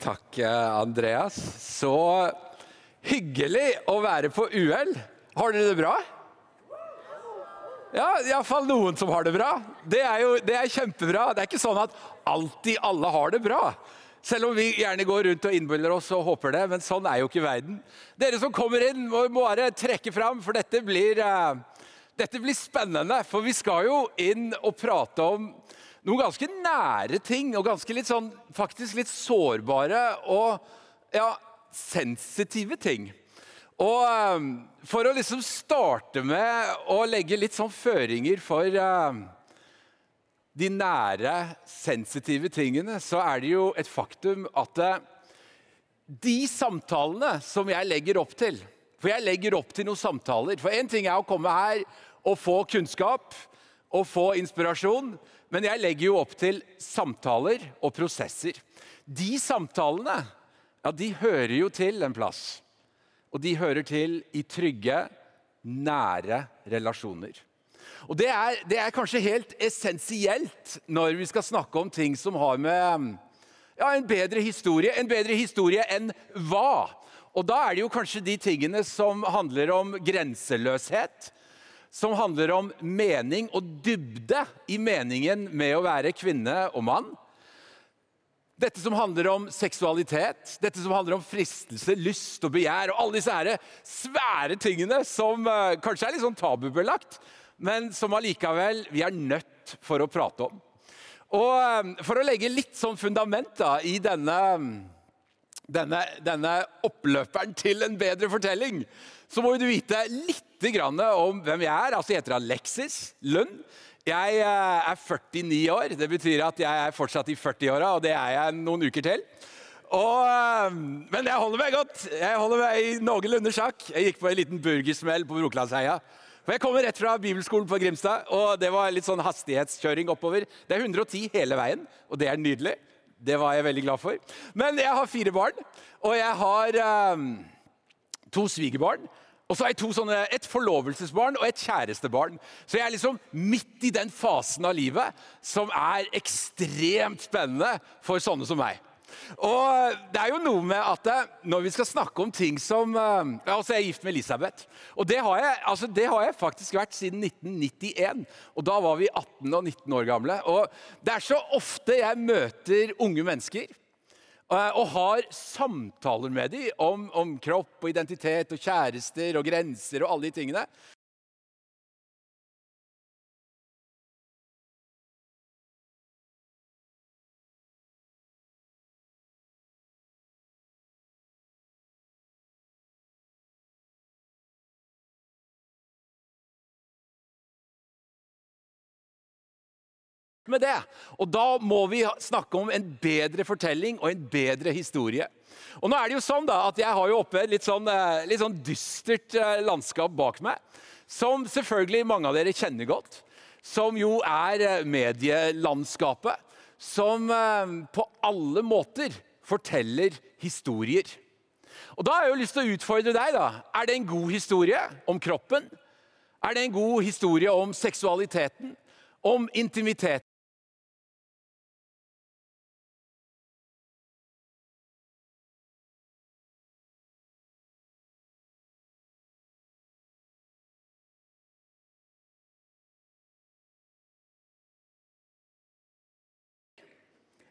Takk, Andreas. Så hyggelig å være på UL. Har dere det bra? Ja, iallfall noen som har det bra. Det er jo det er kjempebra. Det er ikke sånn at alltid alle har det bra. Selv om vi gjerne går rundt og innbiller oss og håper det, men sånn er jo ikke verden. Dere som kommer inn, må bare trekke fram, for dette blir, uh, dette blir spennende. For vi skal jo inn og prate om noen ganske nære ting, og ganske litt sånn, faktisk litt sårbare og ja, sensitive ting. Og um, for å liksom starte med å legge litt sånn føringer for uh, de nære, sensitive tingene, så er det jo et faktum at uh, de samtalene som jeg legger opp til For jeg legger opp til noen samtaler. For én ting er å komme her og få kunnskap og få inspirasjon. Men jeg legger jo opp til samtaler og prosesser. De samtalene ja, de hører jo til en plass. Og de hører til i trygge, nære relasjoner. Og det er, det er kanskje helt essensielt når vi skal snakke om ting som har med ja, en bedre historie En bedre historie enn hva? Og da er det jo kanskje de tingene som handler om grenseløshet som handler om mening og dybde i meningen med å være kvinne og mann. Dette som handler om seksualitet, dette som handler om fristelse, lyst og begjær. Og alle disse svære tingene som uh, kanskje er litt sånn tabubelagt, men som allikevel vi er nødt for å prate om. Og uh, For å legge litt sånn fundament da, i denne, denne, denne oppløperen til en bedre fortelling, så må du vite litt om hvem jeg er. Altså, jeg heter Alexis Lund. Jeg eh, er 49 år. Det betyr at jeg er fortsatt i 40-åra, og det er jeg noen uker til. Og, eh, men jeg holder meg godt. Jeg holder meg i noenlunde sjakk. Jeg gikk på en liten burgersmell på Brokelandsheia. For Jeg kommer rett fra bibelskolen på Grimstad, og det var litt sånn hastighetskjøring oppover. Det er 110 hele veien, og det er nydelig. Det var jeg veldig glad for. Men jeg har fire barn, og jeg har um, to svigerbarn. Og så har jeg to sånne, et forlovelsesbarn og et kjærestebarn. Så jeg er liksom midt i den fasen av livet som er ekstremt spennende for sånne som meg. Og det er jo noe med at eh, Når vi skal snakke om ting som eh, altså Jeg er gift med Elisabeth. Og det har, jeg, altså det har jeg faktisk vært siden 1991. Og Da var vi 18 og 19 år gamle. Og Det er så ofte jeg møter unge mennesker og har samtaler med dem om, om, kropp og identitet og kjærester og grenser og alle de tingene. Med det. Og da må vi snakke om en bedre fortelling og en bedre historie. Og nå er det jo sånn da, at Jeg har jo oppe et litt sånn, eh, litt sånn dystert eh, landskap bak meg. Som selvfølgelig mange av dere kjenner godt. Som jo er eh, medielandskapet. Som på alle måter forteller historier. Og Da har jeg jo lyst til å utfordre deg. da. Er det en god historie om kroppen? Er det en god historie om seksualiteten? Om intimitet?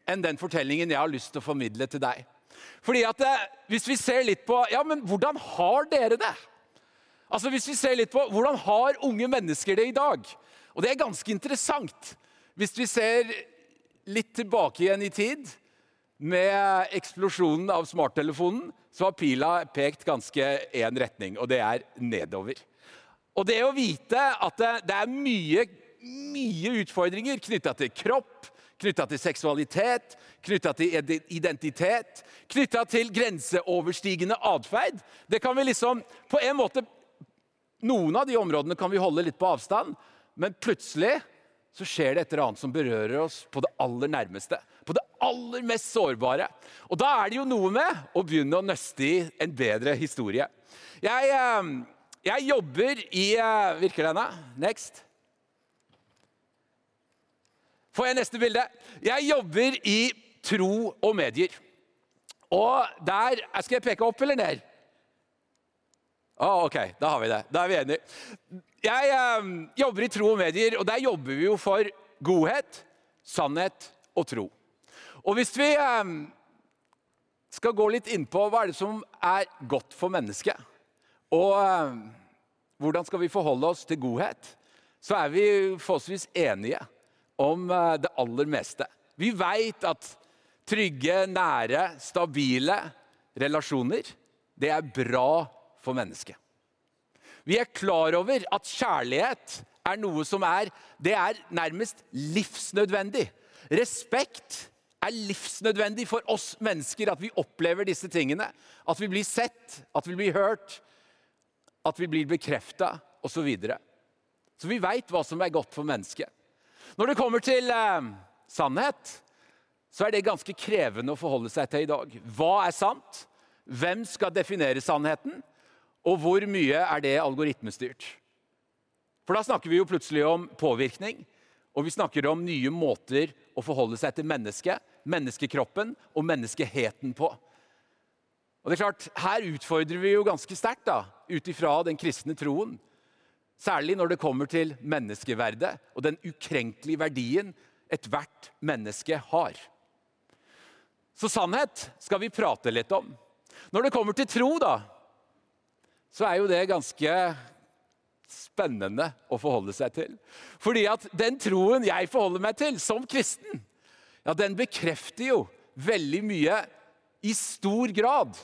Enn den fortellingen jeg har lyst til å formidle til deg. Fordi at eh, Hvis vi ser litt på ja, men hvordan har dere det? Altså hvis vi ser litt på Hvordan har unge mennesker det i dag? Og Det er ganske interessant. Hvis vi ser litt tilbake igjen i tid, med eksplosjonen av smarttelefonen, så har pila pekt ganske én retning, og det er nedover. Og det å vite at det, det er mye, mye utfordringer knytta til kropp, knytta til seksualitet, knytta til identitet, knytta til grenseoverstigende atferd. Det kan vi liksom På en måte Noen av de områdene kan vi holde litt på avstand, men plutselig så skjer det et eller annet som berører oss på det aller nærmeste. På det aller mest sårbare. Og da er det jo noe med å begynne å nøste i en bedre historie. Jeg, eh, jeg jobber i eh, Virker denne? Next. Får jeg neste bilde? Jeg jobber i tro og medier. Og der Skal jeg peke opp eller ned? Oh, ok, da har vi det. Da er vi enige. Jeg eh, jobber i Tro og Medier, og der jobber vi jo for godhet, sannhet og tro. Og hvis vi eh, skal gå litt innpå hva er det som er godt for mennesket, og eh, hvordan skal vi forholde oss til godhet, så er vi forholdsvis enige om eh, det aller meste. Vi veit at trygge, nære, stabile relasjoner, det er bra for mennesket. Vi er klar over at kjærlighet er noe som er Det er nærmest livsnødvendig. Respekt er livsnødvendig for oss mennesker at vi opplever disse tingene. At vi blir sett, at vi blir hørt, at vi blir bekrefta osv. Så, videre. så vi veit hva som er godt for mennesket. Når det kommer til eh, sannhet, så er det ganske krevende å forholde seg til i dag. Hva er sant? Hvem skal definere sannheten? Og hvor mye er det algoritmestyrt? For da snakker vi jo plutselig om påvirkning, og vi snakker om nye måter å forholde seg til mennesket, menneskekroppen og menneskeheten på. Og det er klart, Her utfordrer vi jo ganske sterkt ut ifra den kristne troen. Særlig når det kommer til menneskeverdet og den ukrenkelige verdien ethvert menneske har. Så sannhet skal vi prate litt om. Når det kommer til tro, da, så er jo det ganske spennende å forholde seg til. Fordi at den troen jeg forholder meg til som kristen, ja, den bekrefter jo veldig mye i stor grad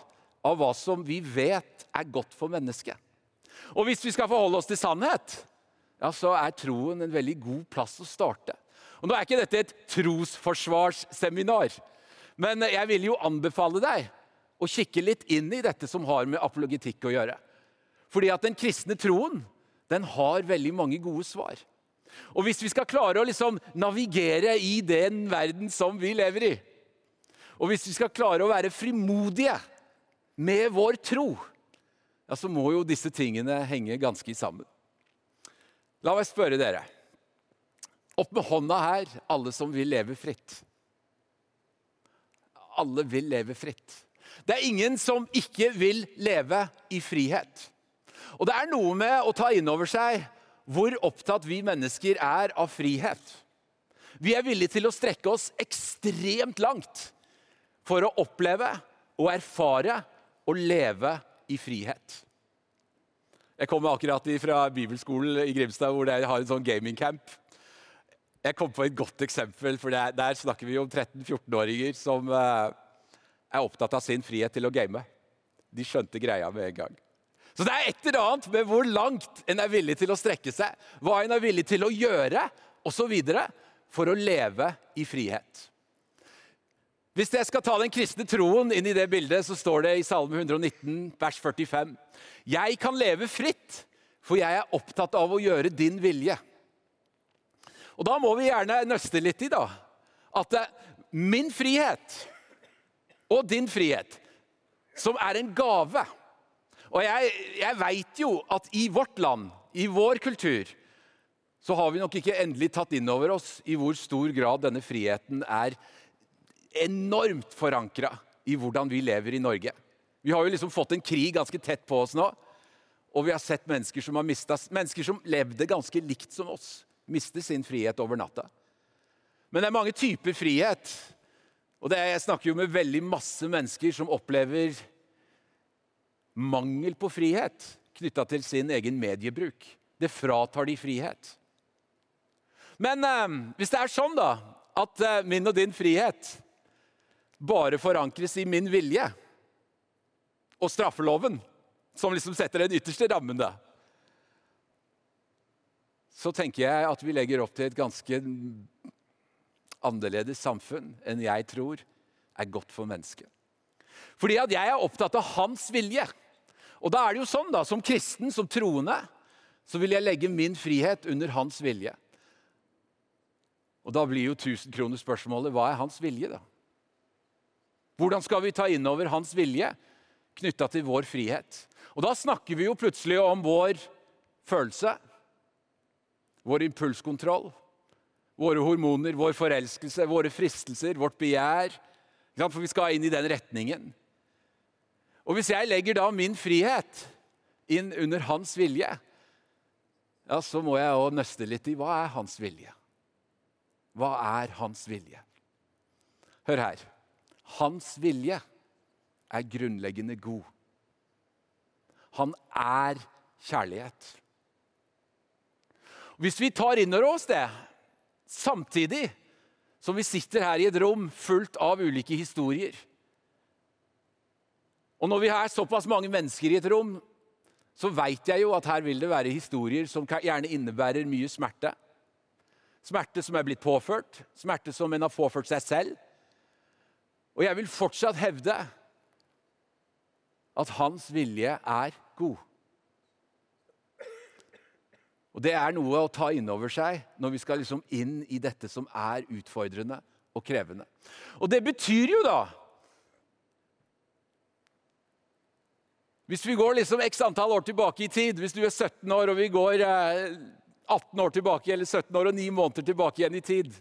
av hva som vi vet er godt for mennesket. Og hvis vi skal forholde oss til sannhet, ja, så er troen en veldig god plass å starte. Og Nå er ikke dette et trosforsvarsseminar, men jeg vil jo anbefale deg å kikke litt inn i dette som har med apologetikk å gjøre. Fordi at den kristne troen den har veldig mange gode svar. Og hvis vi skal klare å liksom navigere i den verden som vi lever i, og hvis vi skal klare å være frimodige med vår tro, ja, så må jo disse tingene henge ganske sammen. La meg spørre dere. Opp med hånda her, alle som vil leve fritt. Alle vil leve fritt. Det er ingen som ikke vil leve i frihet. Og det er noe med å ta inn over seg hvor opptatt vi mennesker er av frihet. Vi er villige til å strekke oss ekstremt langt for å oppleve og erfare og leve i frihet. Jeg kommer akkurat fra bibelskolen i Grimstad, hvor de har en sånn gamingcamp. Jeg kom på et godt eksempel, for der, der snakker vi om 13-14-åringer som uh, er opptatt av sin frihet til å game. De skjønte greia med en gang. Så det er et eller annet med hvor langt en er villig til å strekke seg, hva en er villig til å gjøre osv. for å leve i frihet. Hvis jeg skal ta den kristne troen inn i det bildet, så står det i Salme 119, vers 45. Jeg kan leve fritt, for jeg er opptatt av å gjøre din vilje. Og Da må vi gjerne nøste litt i da, at min frihet og din frihet, som er en gave og jeg, jeg veit jo at i vårt land, i vår kultur, så har vi nok ikke endelig tatt inn over oss i hvor stor grad denne friheten er enormt forankra i hvordan vi lever i Norge. Vi har jo liksom fått en krig ganske tett på oss nå. Og vi har sett mennesker som har mistet, mennesker som levde ganske likt som oss, miste sin frihet over natta. Men det er mange typer frihet. Og er, jeg snakker jo med veldig masse mennesker som opplever mangel på frihet knytta til sin egen mediebruk. Det fratar de frihet. Men eh, hvis det er sånn da, at eh, min og din frihet bare forankres i min vilje og straffeloven, som liksom setter den ytterste rammen, da, så tenker jeg at vi legger opp til et ganske annerledes samfunn enn jeg tror er godt for mennesket. Fordi at jeg er opptatt av hans vilje. Og da er det jo sånn, da, som kristen, som troende, så vil jeg legge min frihet under hans vilje. Og da blir jo tusenkronerspørsmålet hva er hans vilje, da? Hvordan skal vi ta inn over hans vilje knytta til vår frihet? Og da snakker vi jo plutselig om vår følelse, vår impulskontroll, våre hormoner, vår forelskelse, våre fristelser, vårt begjær, For vi skal inn i den retningen. Og hvis jeg legger da min frihet inn under hans vilje, ja, så må jeg òg nøste litt i hva er hans vilje. Hva er hans vilje? Hør her. Hans vilje er grunnleggende god. Han er kjærlighet. Hvis vi tar inn over oss det, samtidig som vi sitter her i et rom fullt av ulike historier Og når vi er såpass mange mennesker i et rom, så veit jeg jo at her vil det være historier som gjerne innebærer mye smerte. Smerte som er blitt påført, smerte som en har påført seg selv. Og jeg vil fortsatt hevde at hans vilje er god. Og Det er noe å ta inn over seg når vi skal liksom inn i dette som er utfordrende og krevende. Og det betyr jo da Hvis vi går liksom x antall år tilbake i tid, hvis du er 17 år og vi går 18 eh, år tilbake, eller 17 år og 9 måneder tilbake igjen i tid,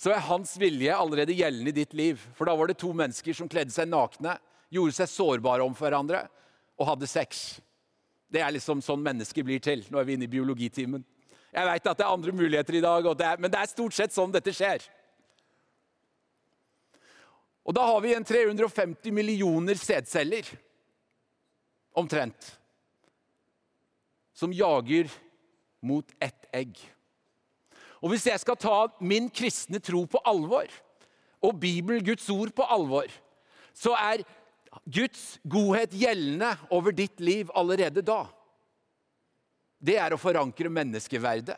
så er hans vilje allerede gjeldende i ditt liv. For da var det to mennesker som kledde seg nakne, gjorde seg sårbare om hverandre og hadde sex. Det er liksom sånn mennesker blir til. Nå er vi inne i biologitimen. Jeg veit at det er andre muligheter i dag, det er, men det er stort sett sånn dette skjer. Og da har vi en 350 millioner sædceller omtrent, som jager mot ett egg. Og Hvis jeg skal ta min kristne tro på alvor, og Bibelen, Guds ord, på alvor, så er Guds godhet gjeldende over ditt liv allerede da. Det er å forankre menneskeverdet.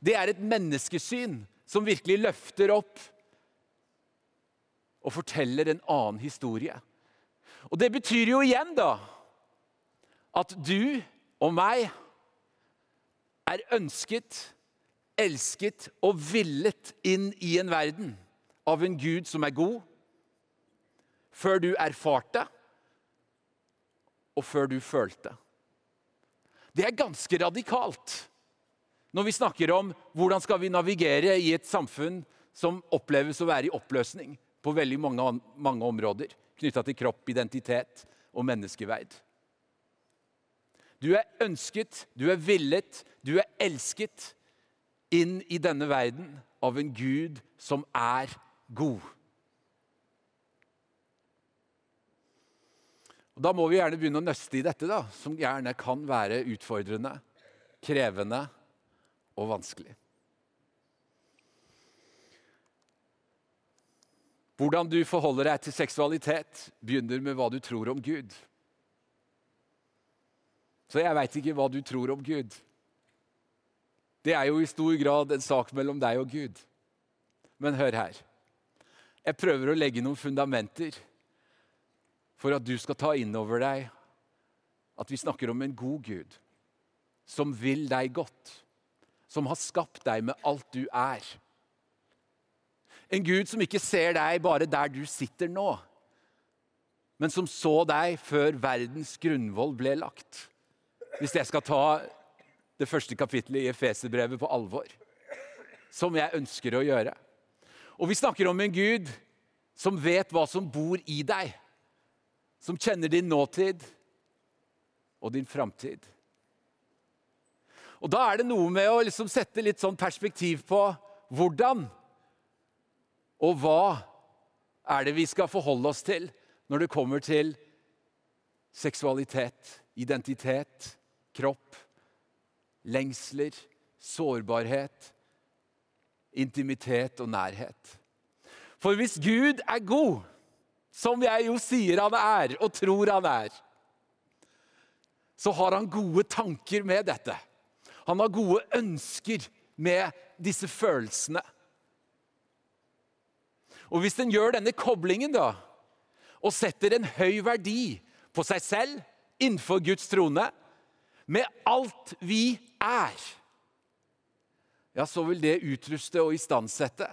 Det er et menneskesyn som virkelig løfter opp og forteller en annen historie. Og Det betyr jo igjen da at du og meg er ønsket, elsket og villet inn i en verden av en Gud som er god, før du erfarte, og før du følte. Det er ganske radikalt når vi snakker om hvordan skal vi navigere i et samfunn som oppleves å være i oppløsning på veldig mange, mange områder knytta til kropp, identitet og menneskeverd. Du er ønsket, du er villet, du er elsket inn i denne verden av en Gud som er god. Og Da må vi gjerne begynne å nøste i dette, da, som gjerne kan være utfordrende, krevende og vanskelig. Hvordan du forholder deg til seksualitet, begynner med hva du tror om Gud. Så jeg veit ikke hva du tror om Gud. Det er jo i stor grad en sak mellom deg og Gud. Men hør her. Jeg prøver å legge noen fundamenter for at du skal ta inn over deg at vi snakker om en god Gud som vil deg godt, som har skapt deg med alt du er. En Gud som ikke ser deg bare der du sitter nå, men som så deg før verdens grunnvoll ble lagt hvis jeg skal ta det første kapittelet i Efeserbrevet på alvor, som jeg ønsker å gjøre. Og vi snakker om en Gud som vet hva som bor i deg, som kjenner din nåtid og din framtid. Og Da er det noe med å liksom sette litt sånn perspektiv på hvordan og hva er det vi skal forholde oss til når det kommer til seksualitet, identitet, kropp, lengsler, sårbarhet, intimitet og nærhet. For hvis Gud er god, som jeg jo sier han er, og tror han er, så har han gode tanker med dette. Han har gode ønsker med disse følelsene. Og hvis en gjør denne koblingen da, og setter en høy verdi på seg selv innenfor Guds trone, med alt vi er, ja, så vil det utruste og istandsette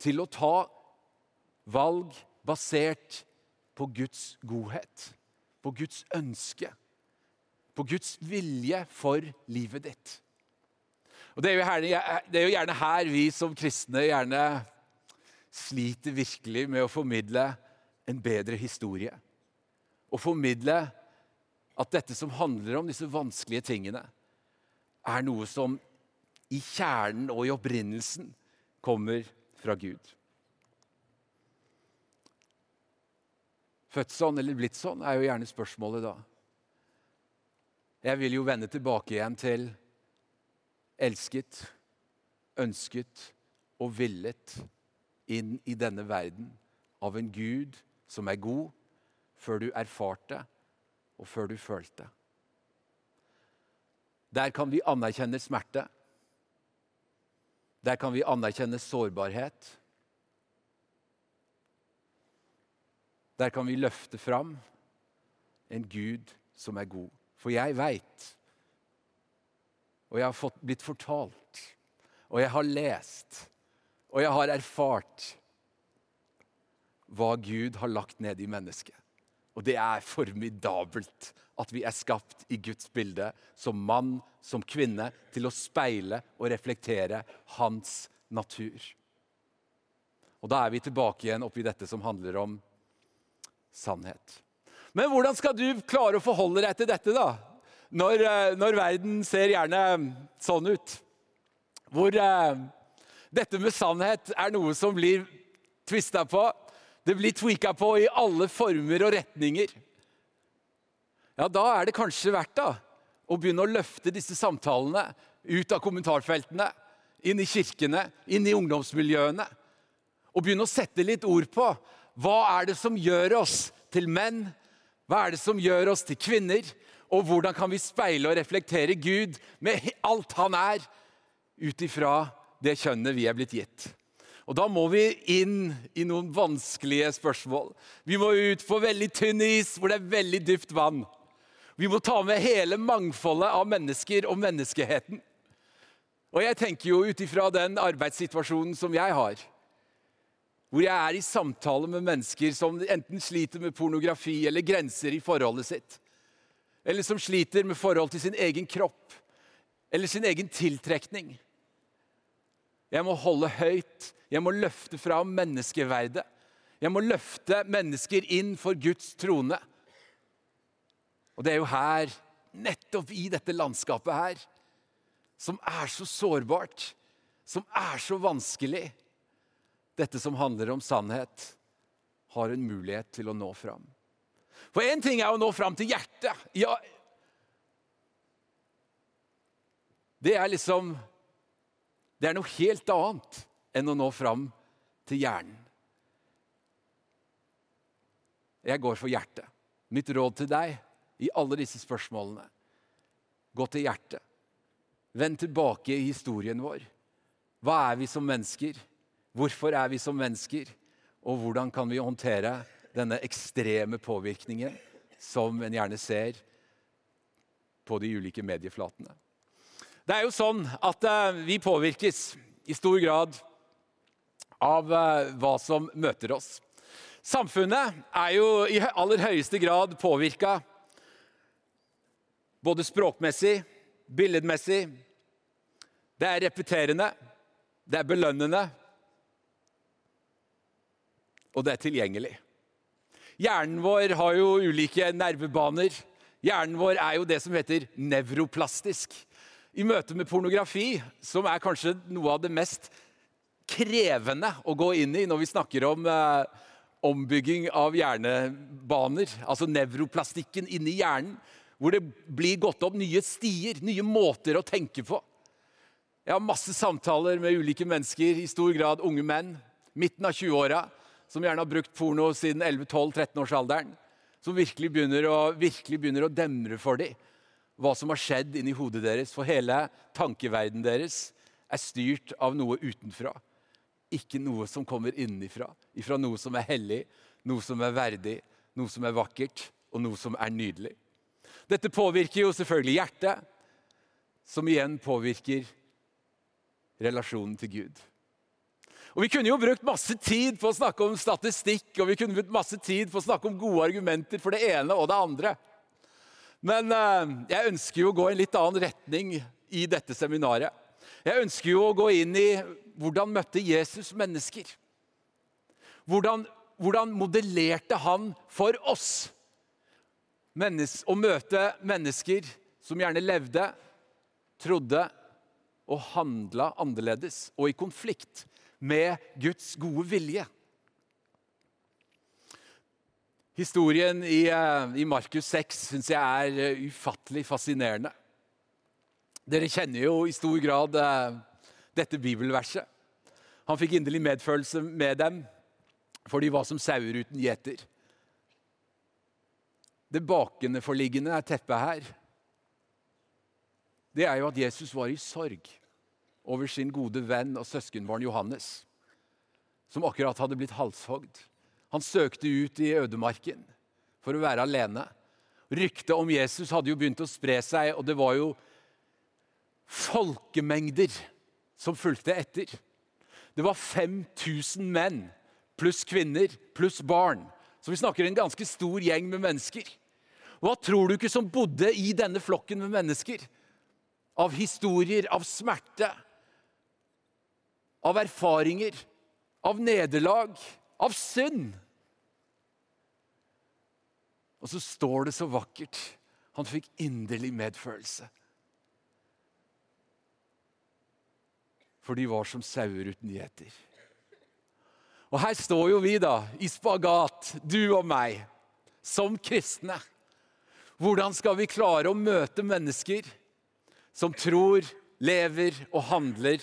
til å ta valg basert på Guds godhet, på Guds ønske, på Guds vilje for livet ditt. Og Det er gjerne, er jo gjerne her vi som kristne gjerne sliter virkelig med å formidle en bedre historie. Å formidle at dette som handler om disse vanskelige tingene, er noe som i kjernen og i opprinnelsen kommer fra Gud. Født sånn eller blitt sånn er jo gjerne spørsmålet da. Jeg vil jo vende tilbake igjen til elsket, ønsket og villet inn i denne verden av en Gud som er god, før du erfarte og før du følte. Der kan vi anerkjenne smerte. Der kan vi anerkjenne sårbarhet. Der kan vi løfte fram en Gud som er god. For jeg veit, og jeg har fått, blitt fortalt, og jeg har lest, og jeg har erfart hva Gud har lagt ned i mennesket. Og det er formidabelt at vi er skapt i Guds bilde, som mann, som kvinne, til å speile og reflektere hans natur. Og da er vi tilbake igjen oppi dette som handler om sannhet. Men hvordan skal du klare å forholde deg til dette, da? Når, eh, når verden ser gjerne sånn ut. Hvor eh, dette med sannhet er noe som blir tvista på. Det blir tweaka på i alle former og retninger. Ja, da er det kanskje verdt da, å begynne å løfte disse samtalene ut av kommentarfeltene, inn i kirkene, inn i ungdomsmiljøene. Og begynne å sette litt ord på hva er det som gjør oss til menn? Hva er det som gjør oss til kvinner? Og hvordan kan vi speile og reflektere Gud med alt han er, ut ifra det kjønnet vi er blitt gitt? Og Da må vi inn i noen vanskelige spørsmål. Vi må ut på veldig tynn is hvor det er veldig dypt vann. Vi må ta med hele mangfoldet av mennesker og menneskeheten. Og jeg tenker jo ut ifra den arbeidssituasjonen som jeg har, hvor jeg er i samtale med mennesker som enten sliter med pornografi eller grenser i forholdet sitt. Eller som sliter med forhold til sin egen kropp eller sin egen tiltrekning. Jeg må holde høyt. Jeg må løfte fram menneskeverdet. Jeg må løfte mennesker inn for Guds trone. Og det er jo her, nettopp i dette landskapet her, som er så sårbart, som er så vanskelig, dette som handler om sannhet, har en mulighet til å nå fram. For én ting er å nå fram til hjertet. Ja, det er liksom Det er noe helt annet enn å nå fram til hjernen. Jeg går for hjertet. Mitt råd til deg i alle disse spørsmålene gå til hjertet. Vend tilbake i historien vår. Hva er vi som mennesker? Hvorfor er vi som mennesker? Og hvordan kan vi håndtere denne ekstreme påvirkningen som en gjerne ser på de ulike medieflatene? Det er jo sånn at uh, vi påvirkes i stor grad av uh, hva som møter oss. Samfunnet er jo i aller høyeste grad påvirka både språkmessig, billedmessig. Det er repeterende, det er belønnende, og det er tilgjengelig. Hjernen vår har jo ulike nervebaner. Hjernen vår er jo det som heter nevroplastisk. I møte med pornografi, som er kanskje noe av det mest krevende å gå inn i når vi snakker om eh, ombygging av hjernebaner, altså nevroplastikken inni hjernen, hvor det blir gått opp nye stier, nye måter å tenke på. Jeg har masse samtaler med ulike mennesker, i stor grad unge menn, midten av 20-åra, som gjerne har brukt porno siden 11-12-13-årsalderen, som virkelig begynner, å, virkelig begynner å demre for dem hva som har skjedd inni hodet deres. For hele tankeverdenen deres er styrt av noe utenfra. Ikke noe som kommer innenfra. Ifra noe som er hellig, noe som er verdig, noe som er vakkert, og noe som er nydelig. Dette påvirker jo selvfølgelig hjertet, som igjen påvirker relasjonen til Gud. Og Vi kunne jo brukt masse tid på å snakke om statistikk og vi kunne brukt masse tid på å snakke om gode argumenter for det ene og det andre. Men uh, jeg ønsker jo å gå i en litt annen retning i dette seminaret. Jeg ønsker jo å gå inn i hvordan møtte Jesus mennesker. hvordan, hvordan modellerte han for oss å møte mennesker som gjerne levde, trodde og handla annerledes og i konflikt med Guds gode vilje. Historien i, eh, i Markus 6 syns jeg er eh, ufattelig fascinerende. Dere kjenner jo i stor grad eh, dette bibelverset. Han fikk inderlig medfølelse med dem, for de var som sauer uten gjeter. Det bakenforliggende er teppet her, det er jo at Jesus var i sorg over sin gode venn og søskenbarn Johannes, som akkurat hadde blitt halshogd. Han søkte ut i ødemarken for å være alene. Ryktet om Jesus hadde jo begynt å spre seg, og det var jo folkemengder som fulgte etter. Det var 5000 menn pluss kvinner pluss barn. Så vi snakker en ganske stor gjeng med mennesker. Hva tror du ikke som bodde i denne flokken med mennesker? Av historier, av smerte, av erfaringer, av nederlag, av synd. Og så står det så vakkert han fikk inderlig medfølelse. For de var som sauer uten gjeter. Og her står jo vi, da, i spagat, du og meg, som kristne. Hvordan skal vi klare å møte mennesker som tror, lever og handler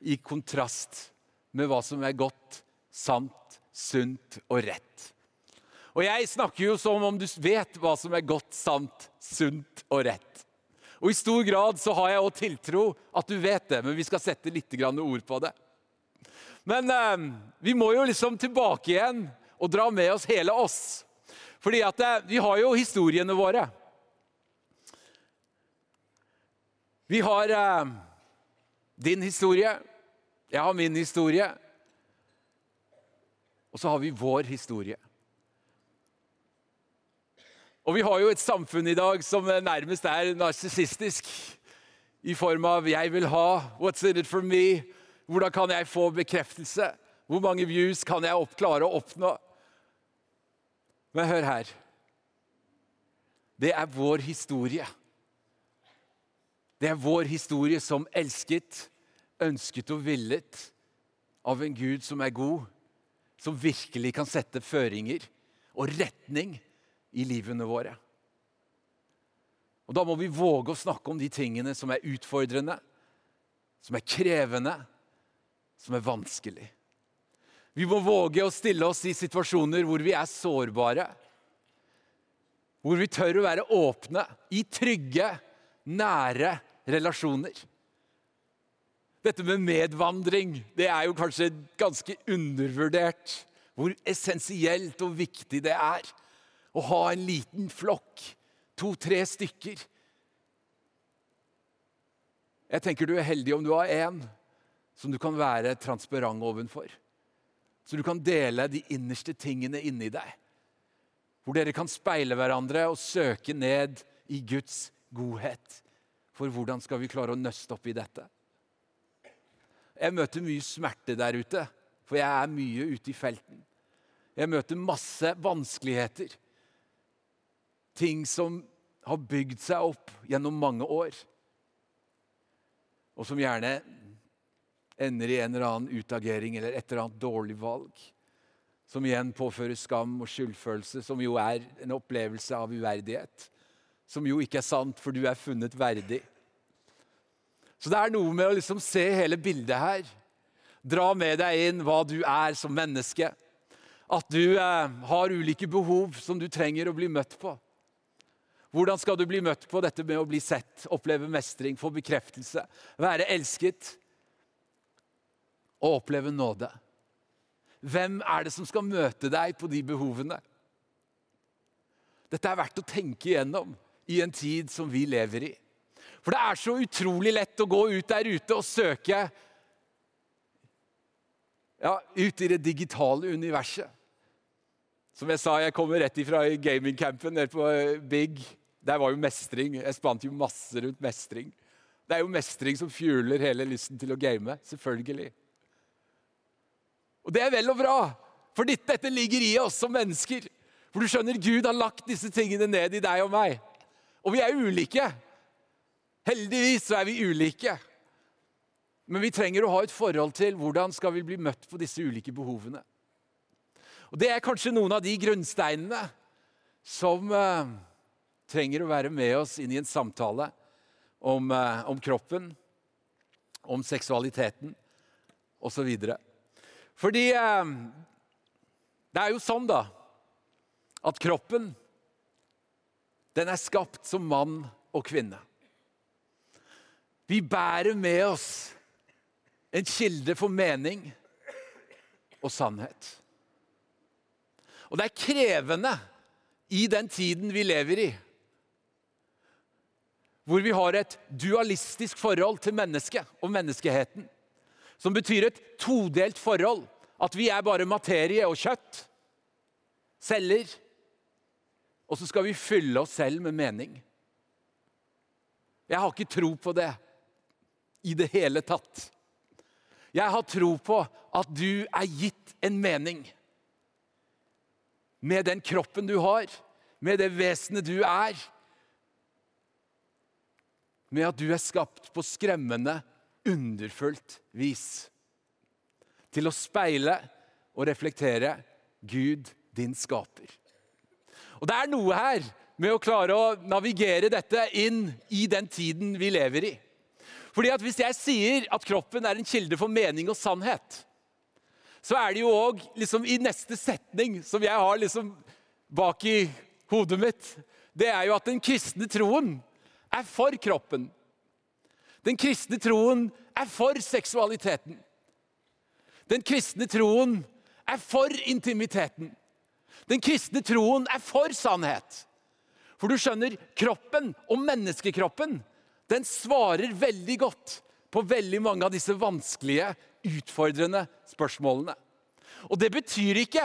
i kontrast med hva som er godt, sant, sunt og rett? Og jeg snakker jo som om du vet hva som er godt, sant, sunt og rett. Og i stor grad så har jeg òg tiltro at du vet det, men vi skal sette litt ord på det. Men eh, vi må jo liksom tilbake igjen og dra med oss hele oss. Fordi at eh, vi har jo historiene våre. Vi har eh, din historie, jeg har min historie. Og så har vi vår historie. Og vi har jo et samfunn i dag som nærmest er narsissistisk. I form av 'jeg vil ha', 'what's in it for me', 'hvordan kan jeg få bekreftelse', 'hvor mange views kan jeg opp, klare å oppnå'? Men hør her. Det er vår historie. Det er vår historie som elsket, ønsket og villet av en Gud som er god, som virkelig kan sette føringer og retning i livene våre. Og Da må vi våge å snakke om de tingene som er utfordrende, som er krevende, som er vanskelig. Vi må våge å stille oss i situasjoner hvor vi er sårbare. Hvor vi tør å være åpne i trygge, nære relasjoner. Dette med medvandring det er jo kanskje ganske undervurdert. Hvor essensielt og viktig det er å ha en liten flokk, to-tre stykker. Jeg tenker du er heldig om du har én som du kan være transparent ovenfor. Så du kan dele de innerste tingene inni deg. Hvor dere kan speile hverandre og søke ned i Guds godhet. For hvordan skal vi klare å nøste opp i dette? Jeg møter mye smerte der ute, for jeg er mye ute i felten. Jeg møter masse vanskeligheter ting som har bygd seg opp gjennom mange år, og som gjerne ender i en eller annen utagering eller et eller annet dårlig valg. Som igjen påfører skam og skyldfølelse, som jo er en opplevelse av uverdighet. Som jo ikke er sant, for du er funnet verdig. Så det er noe med å liksom se hele bildet her. Dra med deg inn hva du er som menneske. At du eh, har ulike behov som du trenger å bli møtt på. Hvordan skal du bli møtt på dette med å bli sett, oppleve mestring, få bekreftelse, være elsket og oppleve nåde? Hvem er det som skal møte deg på de behovene? Dette er verdt å tenke igjennom i en tid som vi lever i. For det er så utrolig lett å gå ut der ute og søke ja, ut i det digitale universet. Som jeg sa, jeg kommer rett ifra gamingcampen nede på Big der var jo mestring. Jeg spant jo masse rundt mestring. Det er jo mestring som fjuler hele lysten til å game. Selvfølgelig. Og det er vel og bra. For dette, ligger i oss som mennesker. For du skjønner, Gud har lagt disse tingene ned i deg og meg. Og vi er ulike. Heldigvis så er vi ulike. Men vi trenger å ha et forhold til hvordan skal vi bli møtt på disse ulike behovene. Og Det er kanskje noen av de grunnsteinene som uh, trenger å være med oss inn i en samtale om, uh, om kroppen, om seksualiteten osv. Fordi uh, det er jo sånn, da, at kroppen den er skapt som mann og kvinne. Vi bærer med oss en kilde for mening og sannhet. Og det er krevende i den tiden vi lever i, hvor vi har et dualistisk forhold til mennesket og menneskeheten. Som betyr et todelt forhold. At vi er bare materie og kjøtt. Celler. Og så skal vi fylle oss selv med mening. Jeg har ikke tro på det i det hele tatt. Jeg har tro på at du er gitt en mening med den kroppen du har, med det vesenet du er. Med at du er skapt på skremmende, underfullt vis. Til å speile og reflektere Gud, din skaper. Og Det er noe her med å klare å navigere dette inn i den tiden vi lever i. Fordi at Hvis jeg sier at kroppen er en kilde for mening og sannhet, så er det jo òg liksom, i neste setning, som jeg har liksom bak i hodet mitt, det er jo at den kristne troen er for kroppen. Den kristne troen er for seksualiteten. Den kristne troen er for intimiteten. Den kristne troen er for sannhet. For du skjønner, kroppen og menneskekroppen den svarer veldig godt på veldig mange av disse vanskelige utfordrende spørsmålene. Og det betyr ikke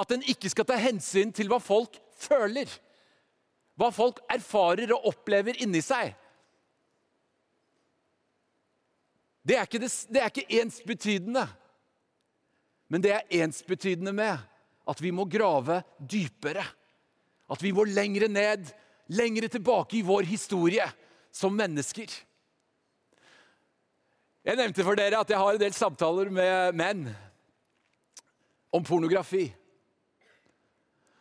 at en ikke skal ta hensyn til hva folk føler. Hva folk erfarer og opplever inni seg. Det er ikke, det, det. Men det er ensbetydende med at vi må grave dypere. At vi må lengre ned, lengre tilbake i vår historie som mennesker. Jeg nevnte for dere at jeg har en del samtaler med menn om pornografi.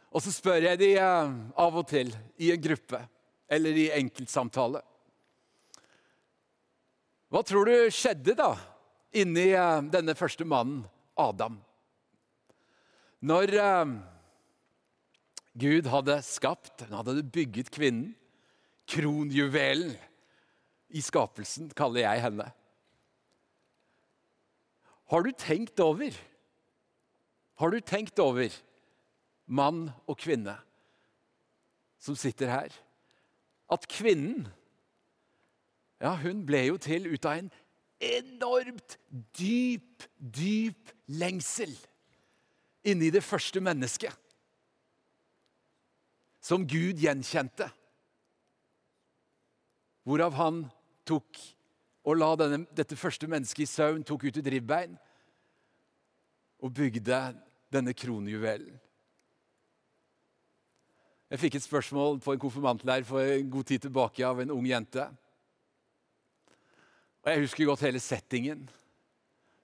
Og så spør jeg de eh, av og til i en gruppe eller i enkeltsamtale. Hva tror du skjedde da inni eh, denne første mannen, Adam? Når eh, Gud hadde skapt, han hadde bygget kvinnen, kronjuvelen i skapelsen, kaller jeg henne. Har du tenkt over Har du tenkt over mann og kvinne som sitter her? At kvinnen ja, hun ble jo til ut av en enormt dyp, dyp lengsel inni det første mennesket. Som Gud gjenkjente. Hvorav han tok og la denne, dette første mennesket i søvn, tok ut et ribbein og bygde denne kronjuvelen. Jeg fikk et spørsmål på en konfirmantleir for en god tid tilbake av en ung jente. Og Jeg husker godt hele settingen.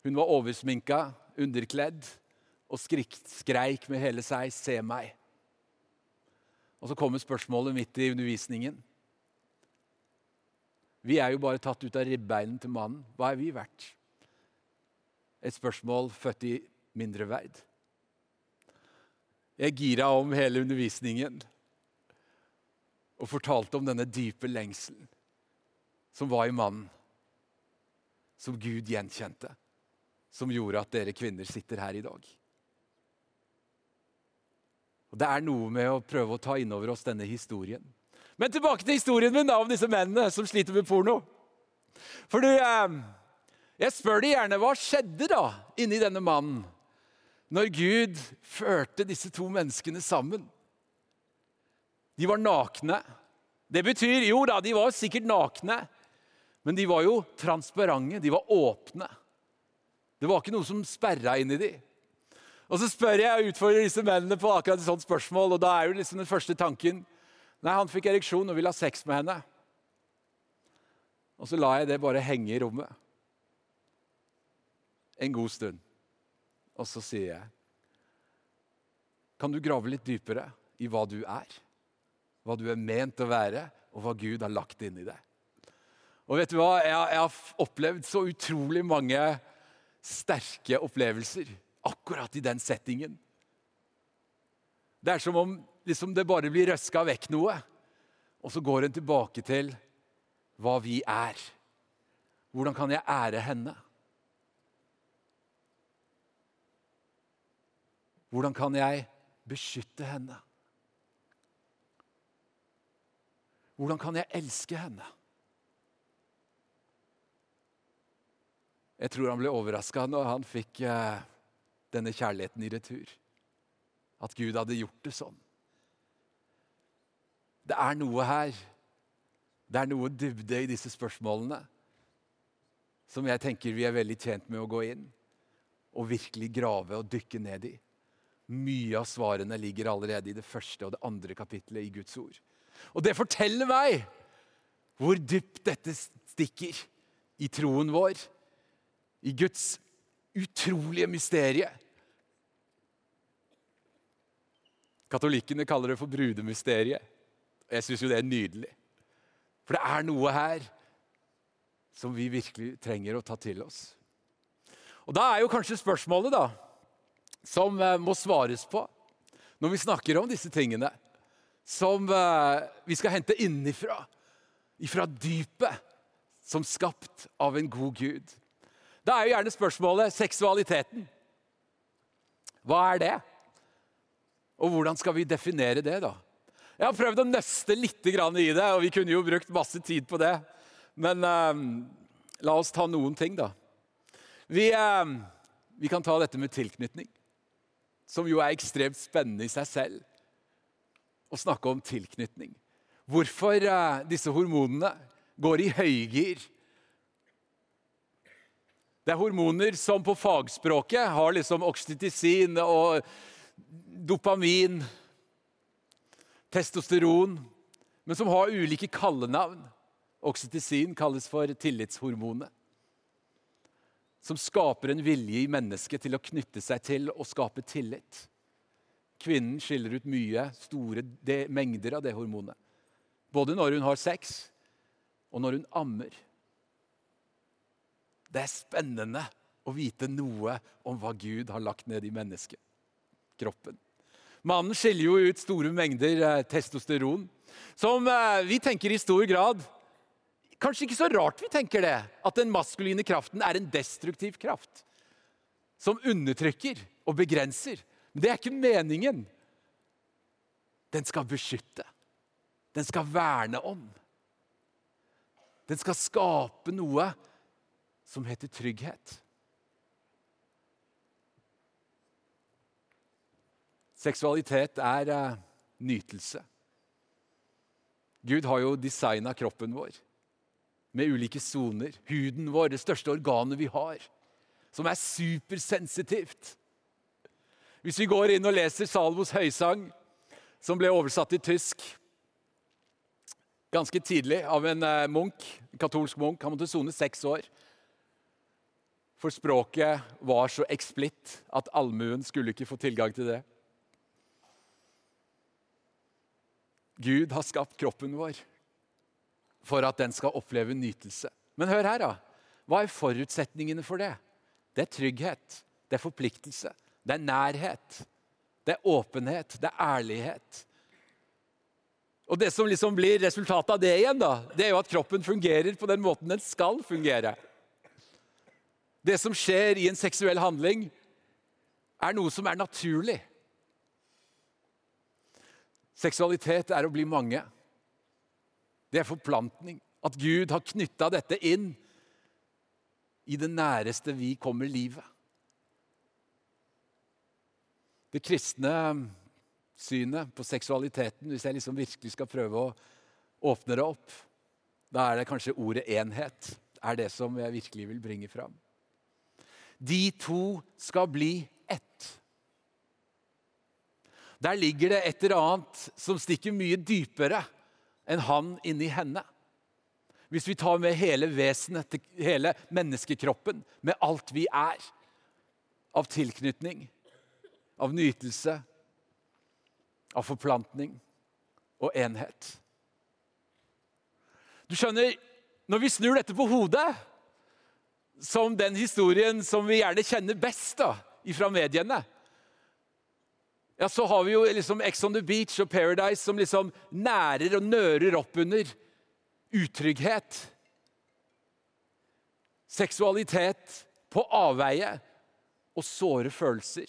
Hun var oversminka, underkledd og skrik, skreik med hele seg 'Se meg'. Og Så kommer spørsmålet midt i undervisningen. Vi er jo bare tatt ut av ribbeinen til mannen. Hva er vi verdt? Et spørsmål født i mindreverd. Jeg gira om hele undervisningen og fortalte om denne dype lengselen som var i mannen, som Gud gjenkjente, som gjorde at dere kvinner sitter her i dag. Og Det er noe med å prøve å ta inn over oss denne historien. Men tilbake til historien min da, om disse mennene som sliter med porno. For du, eh, Jeg spør deg gjerne hva skjedde da inni denne mannen når Gud førte disse to menneskene sammen. De var nakne. Det betyr jo da, de var sikkert nakne, men de var jo transparente, de var åpne. Det var ikke noe som sperra i dem. Og så spør jeg og utfordrer disse mennene på akkurat et sånt spørsmål, og da er jo liksom den første tanken Nei, han fikk ereksjon og ville ha sex med henne. Og så lar jeg det bare henge i rommet en god stund. Og så sier jeg Kan du grave litt dypere i hva du er? Hva du er ment å være, og hva Gud har lagt inn i deg? Og vet du hva? Jeg, jeg har opplevd så utrolig mange sterke opplevelser akkurat i den settingen. Det er som om liksom, det bare blir røska vekk noe, og så går en tilbake til hva vi er. Hvordan kan jeg ære henne? Hvordan kan jeg beskytte henne? Hvordan kan jeg elske henne? Jeg tror han ble overraska når han fikk eh, denne kjærligheten i retur. At Gud hadde gjort det sånn. Det er noe her. Det er noe dybde i disse spørsmålene som jeg tenker vi er veldig tjent med å gå inn og virkelig grave og dykke ned i. Mye av svarene ligger allerede i det første og det andre kapittelet i Guds ord. Og det forteller meg hvor dypt dette stikker i troen vår, i Guds utrolige mysterie. Katolikkene kaller det for brudemysteriet. Jeg syns jo det er nydelig. For det er noe her som vi virkelig trenger å ta til oss. Og Da er jo kanskje spørsmålet da, som eh, må svares på når vi snakker om disse tingene, som eh, vi skal hente innifra, ifra dypet, som skapt av en god Gud. Da er jo gjerne spørsmålet seksualiteten. Hva er det? Og hvordan skal vi definere det, da? Jeg har prøvd å nøste litt i det, og vi kunne jo brukt masse tid på det. Men eh, la oss ta noen ting, da. Vi, eh, vi, kan ta dette med tilknytning, som jo er ekstremt spennende i seg selv. Å snakke om tilknytning. Hvorfor eh, disse hormonene går i høygir det er hormoner som på fagspråket har liksom oksytocin og dopamin, testosteron, men som har ulike kallenavn. Oksytocin kalles for tillitshormonet. Som skaper en vilje i mennesket til å knytte seg til og skape tillit. Kvinnen skiller ut mye, store mengder av det hormonet. Både når hun har sex, og når hun ammer. Det er spennende å vite noe om hva Gud har lagt ned i menneskekroppen. Mannen skiller jo ut store mengder eh, testosteron, som eh, vi tenker i stor grad Kanskje ikke så rart vi tenker det, at den maskuline kraften er en destruktiv kraft. Som undertrykker og begrenser. Men det er ikke meningen. Den skal beskytte. Den skal verne om. Den skal skape noe som heter trygghet. Seksualitet er uh, nytelse. Gud har jo designa kroppen vår med ulike soner. Huden vår, det største organet vi har, som er supersensitivt. Hvis vi går inn og leser Salvos høysang, som ble oversatt til tysk ganske tidlig av en uh, munk, en katolsk munk, han måtte sone seks år for språket var så eksplitt at allmuen skulle ikke få tilgang til det. Gud har skapt kroppen vår for at den skal oppleve nytelse. Men hør her, da. Hva er forutsetningene for det? Det er trygghet, det er forpliktelse, det er nærhet. Det er åpenhet, det er ærlighet. Og Det som liksom blir resultatet av det igjen, da, det er jo at kroppen fungerer på den måten den skal fungere. Det som skjer i en seksuell handling, er noe som er naturlig. Seksualitet er å bli mange. Det er forplantning. At Gud har knytta dette inn i det næreste vi kommer livet. Det kristne synet på seksualiteten, hvis jeg liksom virkelig skal prøve å åpne det opp, da er det kanskje ordet enhet er det som jeg virkelig vil bringe fram. De to skal bli ett. Der ligger det et eller annet som stikker mye dypere enn han inni henne. Hvis vi tar med hele vesenet, hele menneskekroppen, med alt vi er av tilknytning, av nytelse, av forplantning og enhet. Du skjønner, når vi snur dette på hodet, som den historien som vi gjerne kjenner best da, fra mediene ja, Så har vi jo liksom Ex on the Beach og Paradise som liksom nærer og nører opp under utrygghet. Seksualitet på avveie og såre følelser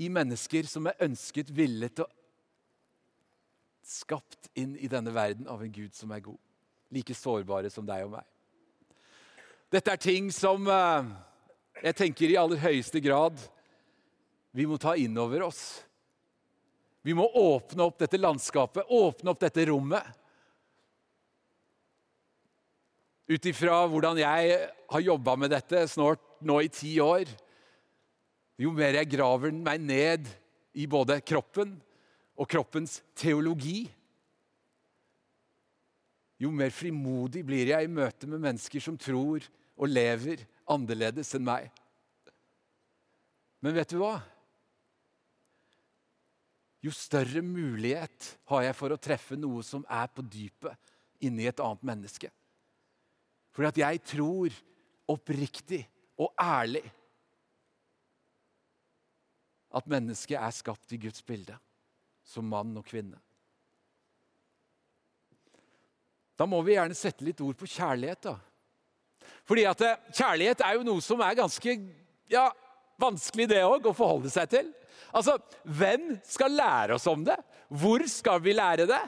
i mennesker som er ønsket, villet og skapt inn i denne verden av en Gud som er god. Like sårbare som deg og meg. Dette er ting som eh, jeg tenker i aller høyeste grad vi må ta inn over oss. Vi må åpne opp dette landskapet, åpne opp dette rommet. Ut ifra hvordan jeg har jobba med dette snart nå i ti år Jo mer jeg graver meg ned i både kroppen og kroppens teologi, jo mer frimodig blir jeg i møte med mennesker som tror og lever annerledes enn meg. Men vet du hva? Jo større mulighet har jeg for å treffe noe som er på dypet inni et annet menneske. Fordi at jeg tror oppriktig og ærlig at mennesket er skapt i Guds bilde, som mann og kvinne. Da må vi gjerne sette litt ord på kjærlighet. da. Fordi at eh, kjærlighet er jo noe som er ganske ja, vanskelig det òg å forholde seg til. Altså, Hvem skal lære oss om det? Hvor skal vi lære det?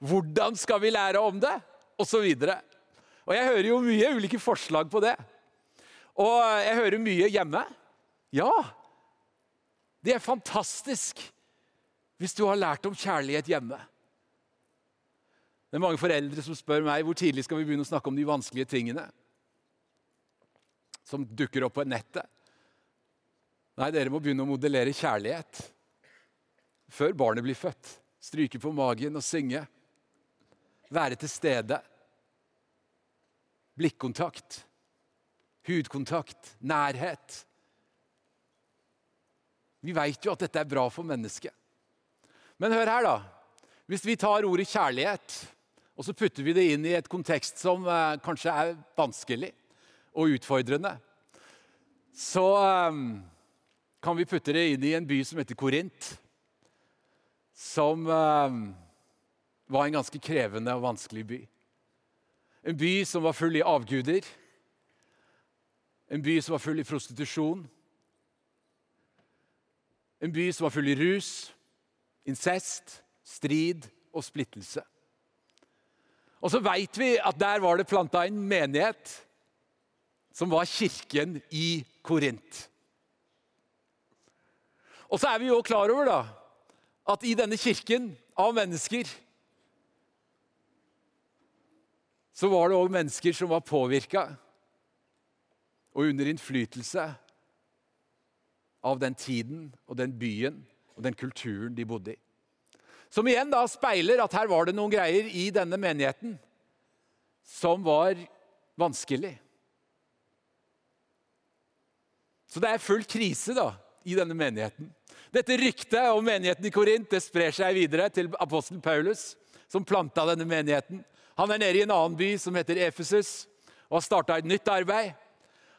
Hvordan skal vi lære om det? Og så videre. Og jeg hører jo mye ulike forslag på det. Og jeg hører mye hjemme. Ja, det er fantastisk hvis du har lært om kjærlighet hjemme. Det er mange foreldre som spør meg hvor tidlig skal vi begynne å snakke om de vanskelige tingene som dukker opp på nettet. Nei, dere må begynne å modellere kjærlighet før barnet blir født. Stryke på magen og synge. Være til stede. Blikkontakt. Hudkontakt. Nærhet. Vi veit jo at dette er bra for mennesket. Men hør her, da. Hvis vi tar ordet kjærlighet og så putter vi det inn i et kontekst som eh, kanskje er vanskelig og utfordrende, så eh, kan vi putte det inn i en by som heter Korint. Som eh, var en ganske krevende og vanskelig by. En by som var full i avguder. En by som var full i prostitusjon. En by som var full i rus, incest, strid og splittelse. Og så veit vi at der var det planta en menighet som var kirken i Korint. Og så er vi jo klar over da, at i denne kirken av mennesker så var det òg mennesker som var påvirka og under innflytelse av den tiden og den byen og den kulturen de bodde i. Som igjen da speiler at her var det noen greier i denne menigheten som var vanskelig. Så det er full krise da, i denne menigheten. Dette ryktet om menigheten i Korint det sprer seg videre til apostelen Paulus, som planta denne menigheten. Han er nede i en annen by som heter Efesus, og har starta et nytt arbeid.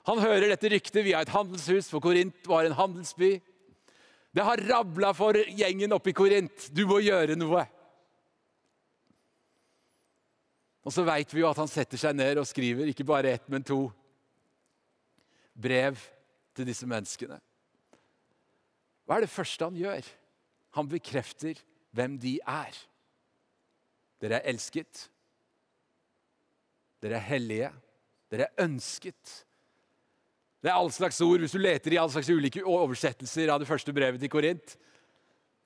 Han hører dette ryktet via et handelshus, for Korint var en handelsby. Det har rabla for gjengen oppe i Korint. Du må gjøre noe. Og så veit vi jo at han setter seg ned og skriver ikke bare ett, men to brev til disse menneskene. Hva er det første han gjør? Han bekrefter hvem de er. Dere er elsket. Dere er hellige. Dere er ønsket. Det er all slags ord. Hvis du leter i all slags ulike oversettelser av det første brevet til Korint,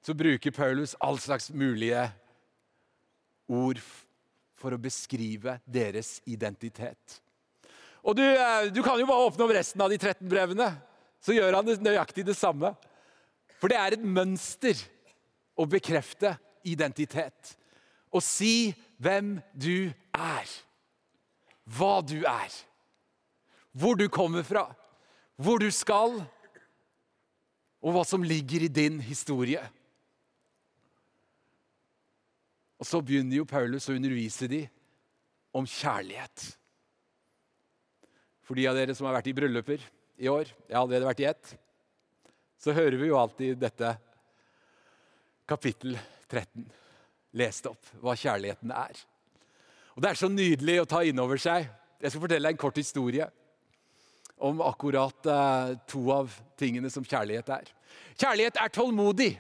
så bruker Paulus all slags mulige ord for å beskrive deres identitet. Og du, eh, du kan jo bare åpne opp resten av de 13 brevene, så gjør han nøyaktig det samme. For det er et mønster å bekrefte identitet. Og si hvem du er. Hva du er. Hvor du kommer fra. Hvor du skal. Og hva som ligger i din historie. Og så begynner jo Paulus å undervise dem om kjærlighet. For de av dere som har vært i brylluper i år, jeg har allerede vært i ett, så hører vi jo alltid dette kapittel 13 lest opp, hva kjærligheten er. Og Det er så nydelig å ta inn over seg. Jeg skal fortelle deg en kort historie om akkurat uh, to av tingene som kjærlighet er. Kjærlighet er tålmodig.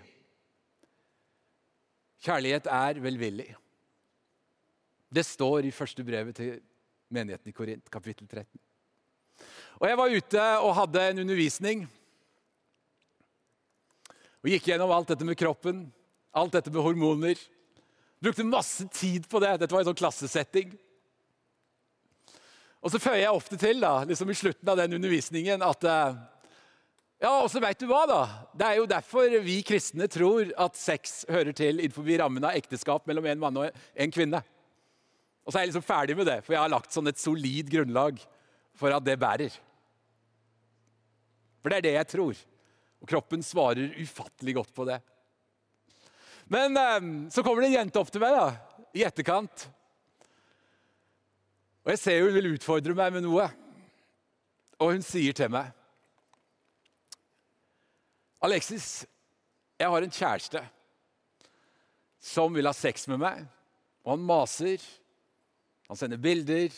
Kjærlighet er velvillig. Det står i første brevet til menigheten i Korint, kapittel 13. Og Jeg var ute og hadde en undervisning. Og Gikk gjennom alt dette med kroppen, alt dette med hormoner. Brukte masse tid på det. Dette var en sånn klassesetting. Og så føyer jeg ofte til da, liksom i slutten av den undervisningen at eh, Ja, og så veit du hva, da? Det er jo derfor vi kristne tror at sex hører til innenfor rammen av ekteskap mellom en mann og en kvinne. Og så er jeg liksom ferdig med det, for jeg har lagt sånn et solid grunnlag for at det bærer. For det er det jeg tror. Og kroppen svarer ufattelig godt på det. Men eh, så kommer det en jente opp til meg da, i etterkant. Og jeg ser hun vil utfordre meg med noe. Og hun sier til meg Alexis, jeg har en kjæreste som vil ha sex med meg. Og han maser, han sender bilder,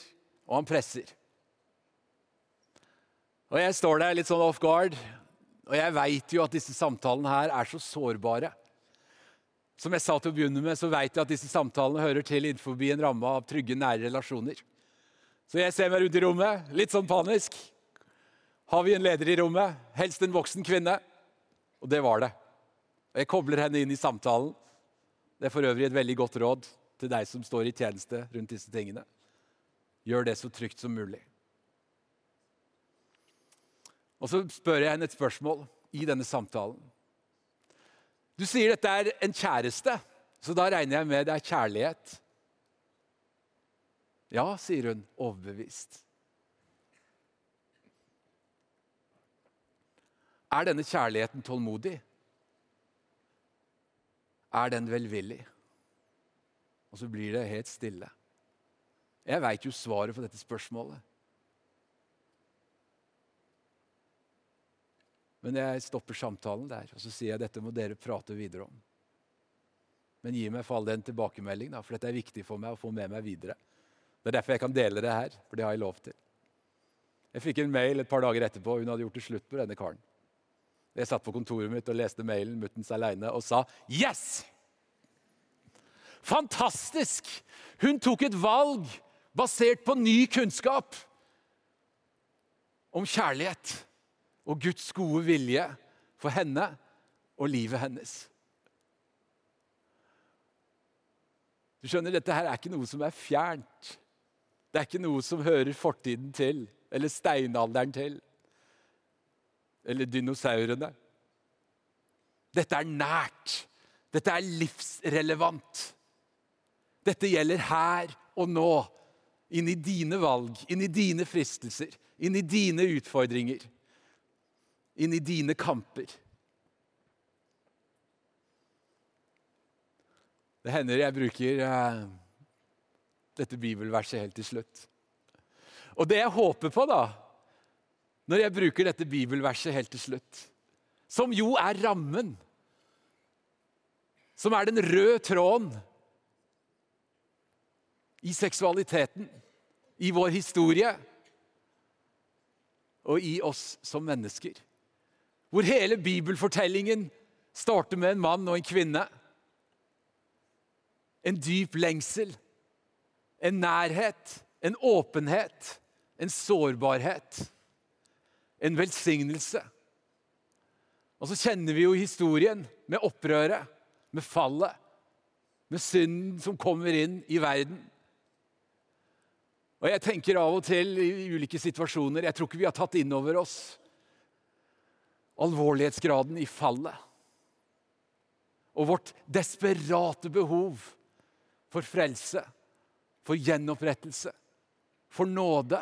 og han presser. Og jeg står der litt sånn off guard, og jeg veit jo at disse samtalene her er så sårbare. Som jeg sa til å begynne med, så veit jeg at disse samtalene hører til innenfor en ramme av trygge, nære relasjoner. Så jeg ser meg rundt i rommet, litt sånn panisk. Har vi en leder i rommet? Helst en voksen kvinne. Og det var det. Og jeg kobler henne inn i samtalen. Det er for øvrig et veldig godt råd til deg som står i tjeneste rundt disse tingene. Gjør det så trygt som mulig. Og så spør jeg henne et spørsmål i denne samtalen. Du sier dette er en kjæreste, så da regner jeg med det er kjærlighet. Ja, sier hun overbevist. Er denne kjærligheten tålmodig? Er den velvillig? Og så blir det helt stille. Jeg veit jo svaret på dette spørsmålet. Men jeg stopper samtalen der og så sier jeg dette må dere prate videre om. Men gi meg for all den tilbakemelding, da, for dette er viktig for meg å få med meg videre. Det er derfor jeg kan dele det her, for det har jeg lov til. Jeg fikk en mail et par dager etterpå, hun hadde gjort det slutt med denne karen. Jeg satt på kontoret mitt og leste mailen muttens aleine og sa 'yes'! Fantastisk! Hun tok et valg basert på ny kunnskap om kjærlighet og Guds gode vilje for henne og livet hennes. Du skjønner, Dette her er ikke noe som er fjernt. Det er ikke noe som hører fortiden til, eller steinalderen til, eller dinosaurene. Dette er nært. Dette er livsrelevant. Dette gjelder her og nå. Inn i dine valg, inn i dine fristelser, inn i dine utfordringer inn i dine kamper. Det hender jeg bruker eh, dette bibelverset helt til slutt. Og det jeg håper på, da, når jeg bruker dette bibelverset helt til slutt, som jo er rammen, som er den røde tråden i seksualiteten, i vår historie og i oss som mennesker hvor hele bibelfortellingen starter med en mann og en kvinne. En dyp lengsel, en nærhet, en åpenhet, en sårbarhet. En velsignelse. Og så kjenner vi jo historien med opprøret, med fallet, med synden som kommer inn i verden. Og jeg tenker av og til i ulike situasjoner Jeg tror ikke vi har tatt inn over oss alvorlighetsgraden i fallet. og vårt desperate behov for frelse, for gjenopprettelse, for nåde.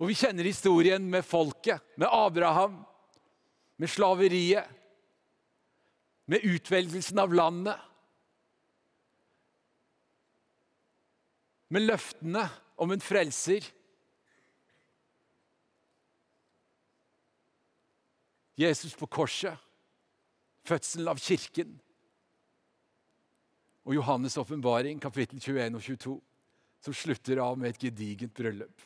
Og vi kjenner historien med folket, med Abraham, med slaveriet, med utvelgelsen av landet. Med løftene om en frelser. Jesus på korset, fødselen av kirken og Johannes' åpenbaring, kapittel 21 og 22, som slutter av med et gedigent bryllup.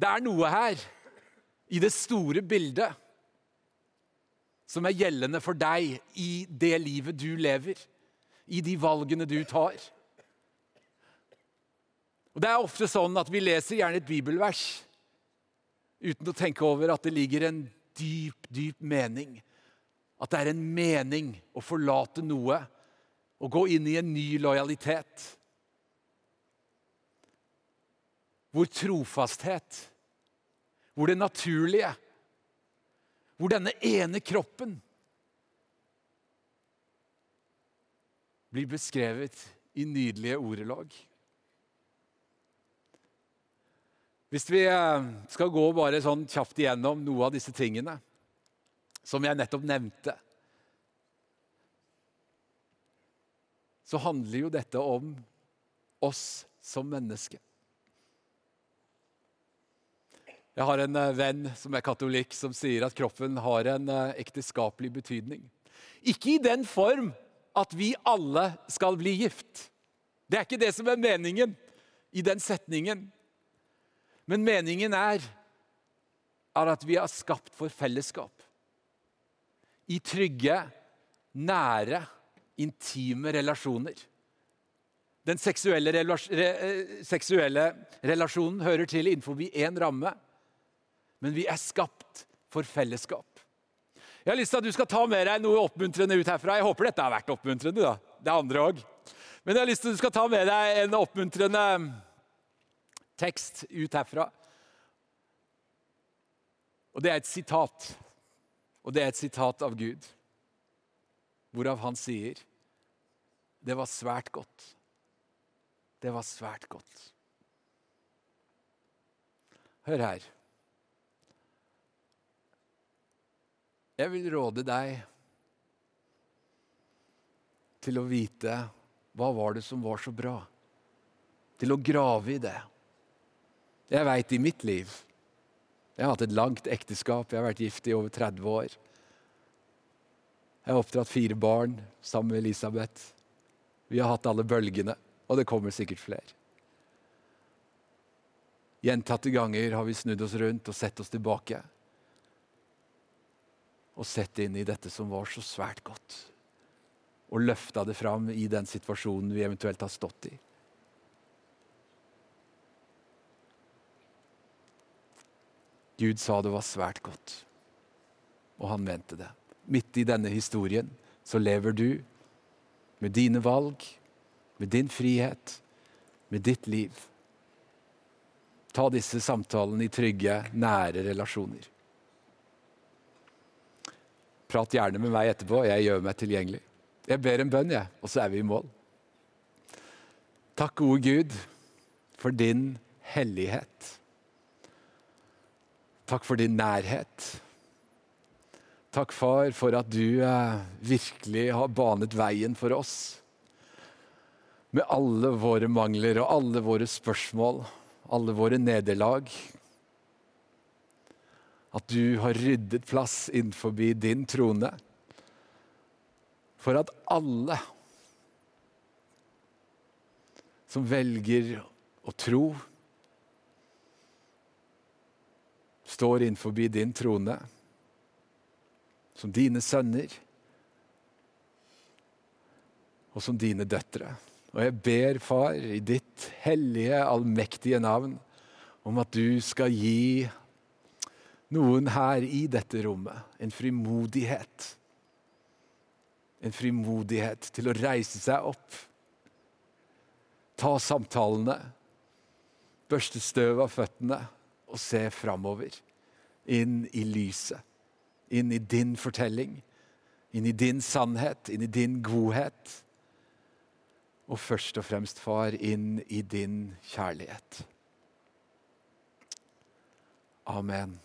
Det er noe her i det store bildet som er gjeldende for deg i det livet du lever, i de valgene du tar. Og Det er ofte sånn at vi leser gjerne et bibelvers uten å tenke over at det ligger en dyp, dyp mening. At det er en mening å forlate noe og gå inn i en ny lojalitet. Hvor trofasthet, hvor det naturlige, hvor denne ene kroppen blir beskrevet i nydelige ordelag. Hvis vi eh, skal gå bare sånn kjapt igjennom noe av disse tingene som jeg nettopp nevnte, så handler jo dette om oss som mennesker. Jeg har en eh, venn som er katolikk, som sier at kroppen har en eh, ekteskapelig betydning. Ikke i den form at vi alle skal bli gift. Det er ikke det som er meningen i den setningen. Men meningen er, er at vi er skapt for fellesskap. I trygge, nære, intime relasjoner. Den seksuelle, relas re seksuelle relasjonen hører til innenfor én ramme men vi er skapt for fellesskap. Jeg har lyst til at du skal ta med deg noe oppmuntrende ut herfra. Jeg håper dette har vært oppmuntrende. da. Det andre òg. Men jeg har lyst til at du skal ta med deg en oppmuntrende tekst ut herfra. Og det er et sitat. Og det er et sitat av Gud, hvorav han sier Det var svært godt. Det var svært godt. Hør her. Jeg vil råde deg til å vite hva var det som var så bra. Til å grave i det. Jeg veit i mitt liv Jeg har hatt et langt ekteskap. Jeg har vært gift i over 30 år. Jeg har oppdratt fire barn sammen med Elisabeth. Vi har hatt alle bølgene, og det kommer sikkert flere. Gjentatte ganger har vi snudd oss rundt og sett oss tilbake og sett inn i dette som var så svært godt. Og løfta det fram i den situasjonen vi eventuelt har stått i. Gud sa det var svært godt, og han mente det. Midt i denne historien så lever du med dine valg, med din frihet, med ditt liv. Ta disse samtalene i trygge, nære relasjoner. Prat gjerne med meg etterpå. Jeg gjør meg tilgjengelig. Jeg ber en bønn, jeg, og så er vi i mål. Takk, gode Gud, for din hellighet. Takk for din nærhet. Takk, far, for at du eh, virkelig har banet veien for oss. Med alle våre mangler og alle våre spørsmål, alle våre nederlag, at du har ryddet plass innenfor din trone for at alle som velger å tro, står innenfor din trone som dine sønner og som dine døtre. Og jeg ber, far, i ditt hellige, allmektige navn, om at du skal gi noen her i dette rommet en frimodighet. En frimodighet til å reise seg opp, ta samtalene, børste støv av føttene og se framover. Inn i lyset, inn i din fortelling, inn i din sannhet, inn i din godhet. Og først og fremst, far, inn i din kjærlighet. Amen.